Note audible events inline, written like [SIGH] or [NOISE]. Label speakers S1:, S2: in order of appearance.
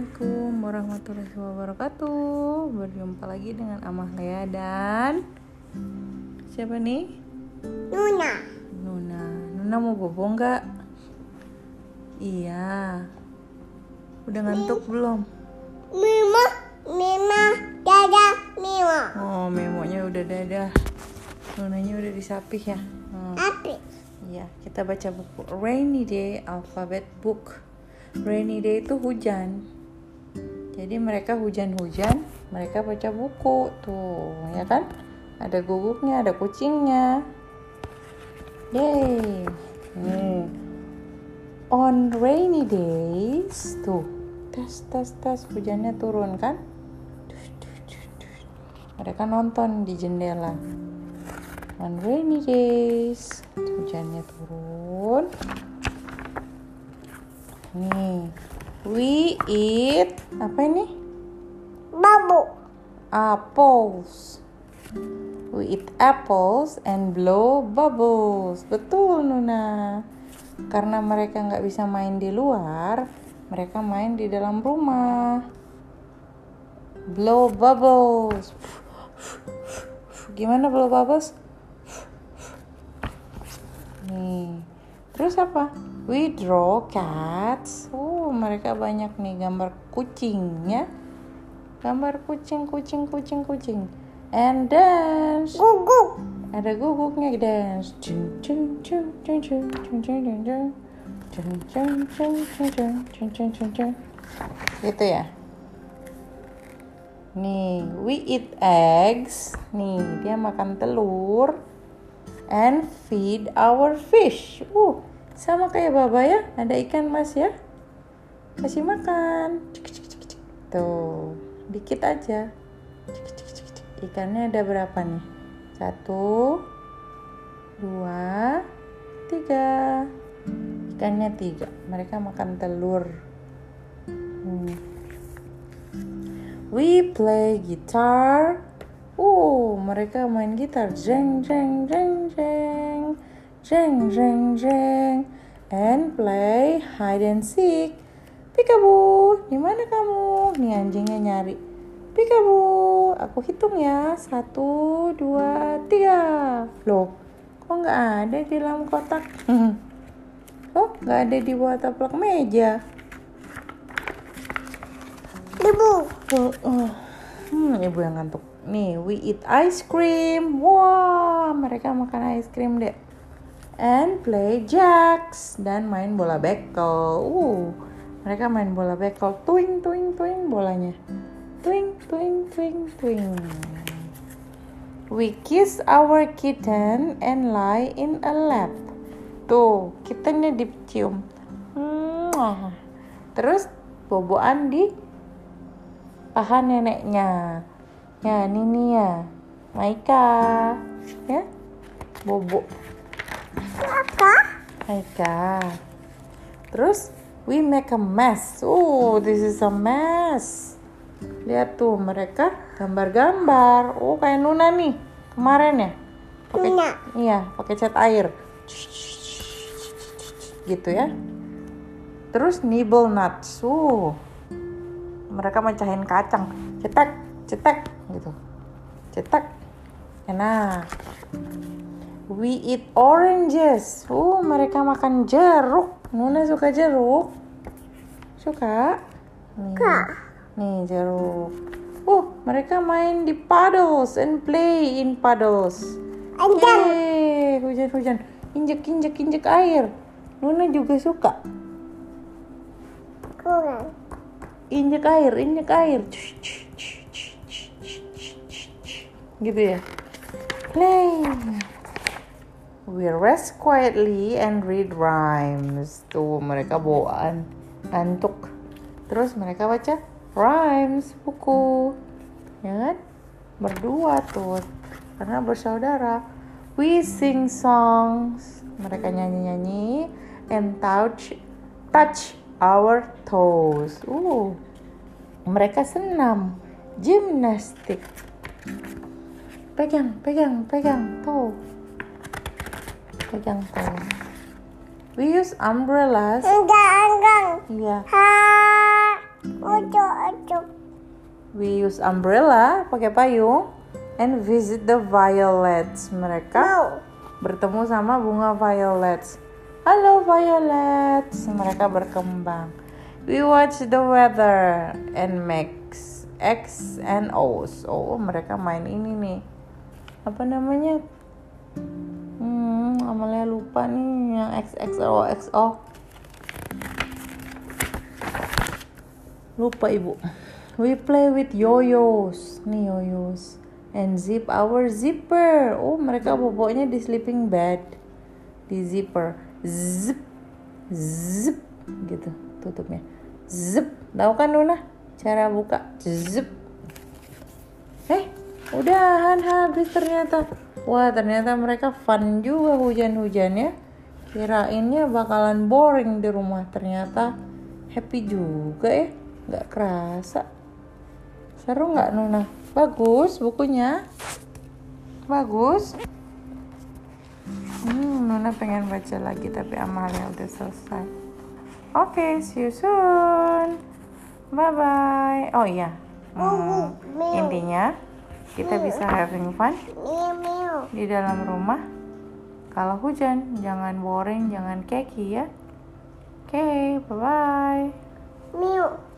S1: Assalamualaikum warahmatullahi wabarakatuh Berjumpa lagi dengan Amah Lea dan Siapa nih?
S2: Nuna.
S1: Nuna Nuna mau bobo nggak? Iya Udah ngantuk belum?
S2: Mima, Mima, Dada, Mima.
S1: Oh memonya udah dadah Nunanya udah disapih ya Hmm.
S2: Api.
S1: Iya, kita baca buku Rainy Day Alphabet Book. Rainy Day itu hujan. Jadi mereka hujan-hujan, mereka baca buku tuh, ya kan? Ada guguknya, ada kucingnya. Yay. Nih. On rainy days, tuh. Tes tes tes hujannya turun kan? Mereka nonton di jendela on rainy days hujannya turun nih we eat apa ini?
S2: Babu.
S1: apples. We eat apples and blow bubbles. Betul Nuna. Karena mereka nggak bisa main di luar mereka main di dalam rumah. Blow bubbles. Gimana blow bubbles? Nih. Terus apa? We draw cats. Oh, mereka banyak nih gambar kucingnya. Gambar kucing, kucing, kucing, kucing. And dance.
S2: Guguk.
S1: Ada guguknya dance. Cung, cung, cung, cung, cung, cung, cung, cung, cung. Gitu ya. Nih, we eat eggs. Nih, dia makan telur and feed our fish. Uh, sama kayak Baba ya, ada ikan mas ya. Kasih makan. Cik, cik, cik, cik. Tuh, dikit aja. Cik, cik, cik, cik. Ikannya ada berapa nih? Satu, dua, tiga. Ikannya tiga. Mereka makan telur. Hmm. We play guitar Oh, mereka main gitar. Jeng jeng jeng jeng. Jeng jeng jeng. And play hide and seek. Peekaboo, di mana kamu? Nih anjingnya nyari. Peekaboo, aku hitung ya. Satu, dua, tiga. Loh, kok nggak ada di dalam kotak? [LAUGHS] Oh, nggak ada di bawah taplak meja.
S2: Debu.
S1: Oh, oh. Hmm, ibu yang ngantuk. Nih, we eat ice cream. Wah, mereka makan ice cream deh. And play jacks dan main bola bekel. Uh, mereka main bola bekel. Twing, twing, twing bolanya. Twing, twing, twing, twing. We kiss our kitten and lie in a lap. Tuh, kittennya dicium. Terus boboan di paha neneknya. Ya, ini nih ya. Maika. Ya. Bobo.
S2: Apa?
S1: Maika. Terus we make a mess. Oh, this is a mess. Lihat tuh mereka gambar-gambar. Oh, kayak Nuna nih. Kemarin ya. Pakai
S2: Nuna.
S1: Iya, pakai cat air. Gitu ya. Terus nibble nuts. Uh. Mereka mecahin kacang. Cetek, cetek gitu. Cetek. Enak. We eat oranges. Uh, mereka makan jeruk. Nuna suka jeruk. Suka? Nih. Nih jeruk. Uh, mereka main di puddles and play in puddles. Yeay, hujan-hujan. Injek, injek, injek air. Nuna juga suka.
S2: Kurang.
S1: Injek air, injek air. Gitu ya. Play. We rest quietly and read rhymes. Tuh mereka bawaan ngantuk. Terus mereka baca rhymes buku. Ya kan? Berdua tuh. Karena bersaudara. We sing songs. Mereka nyanyi-nyanyi and touch touch our toes. Uh. Mereka senam. Gymnastik. Pegang, pegang, pegang tuh. Pegang tuh. We use umbrellas.
S2: Enggak, enggak.
S1: Iya.
S2: Ojo, ojo.
S1: We use umbrella, pakai payung, and visit the violets. Mereka
S2: Mau.
S1: bertemu sama bunga violets. Halo violets, mereka berkembang. We watch the weather and makes X and O's. Oh, mereka main ini nih. Apa namanya? Amalia lupa nih yang X X O X O. Lupa ibu. We play with yoyos. Nih yoyos. And zip our zipper. Oh, mereka boboknya di sleeping bed. Di zipper. Zip. Zip. Gitu tutupnya. Zip. Tahu kan Luna? Cara buka. Zip. Eh, udahan habis ternyata. Wah, ternyata mereka fun juga hujan-hujannya. Kirainnya bakalan boring di rumah. Ternyata happy juga ya. Nggak kerasa. Seru nggak Nuna? Bagus bukunya. Bagus. Hmm, Nuna pengen baca lagi tapi Amalia udah selesai. Oke, see you soon. Bye bye. Oh iya. Hmm, intinya kita bisa having fun di dalam rumah. Kalau hujan, jangan boring, jangan keki ya. Oke, bye bye.
S2: Miu.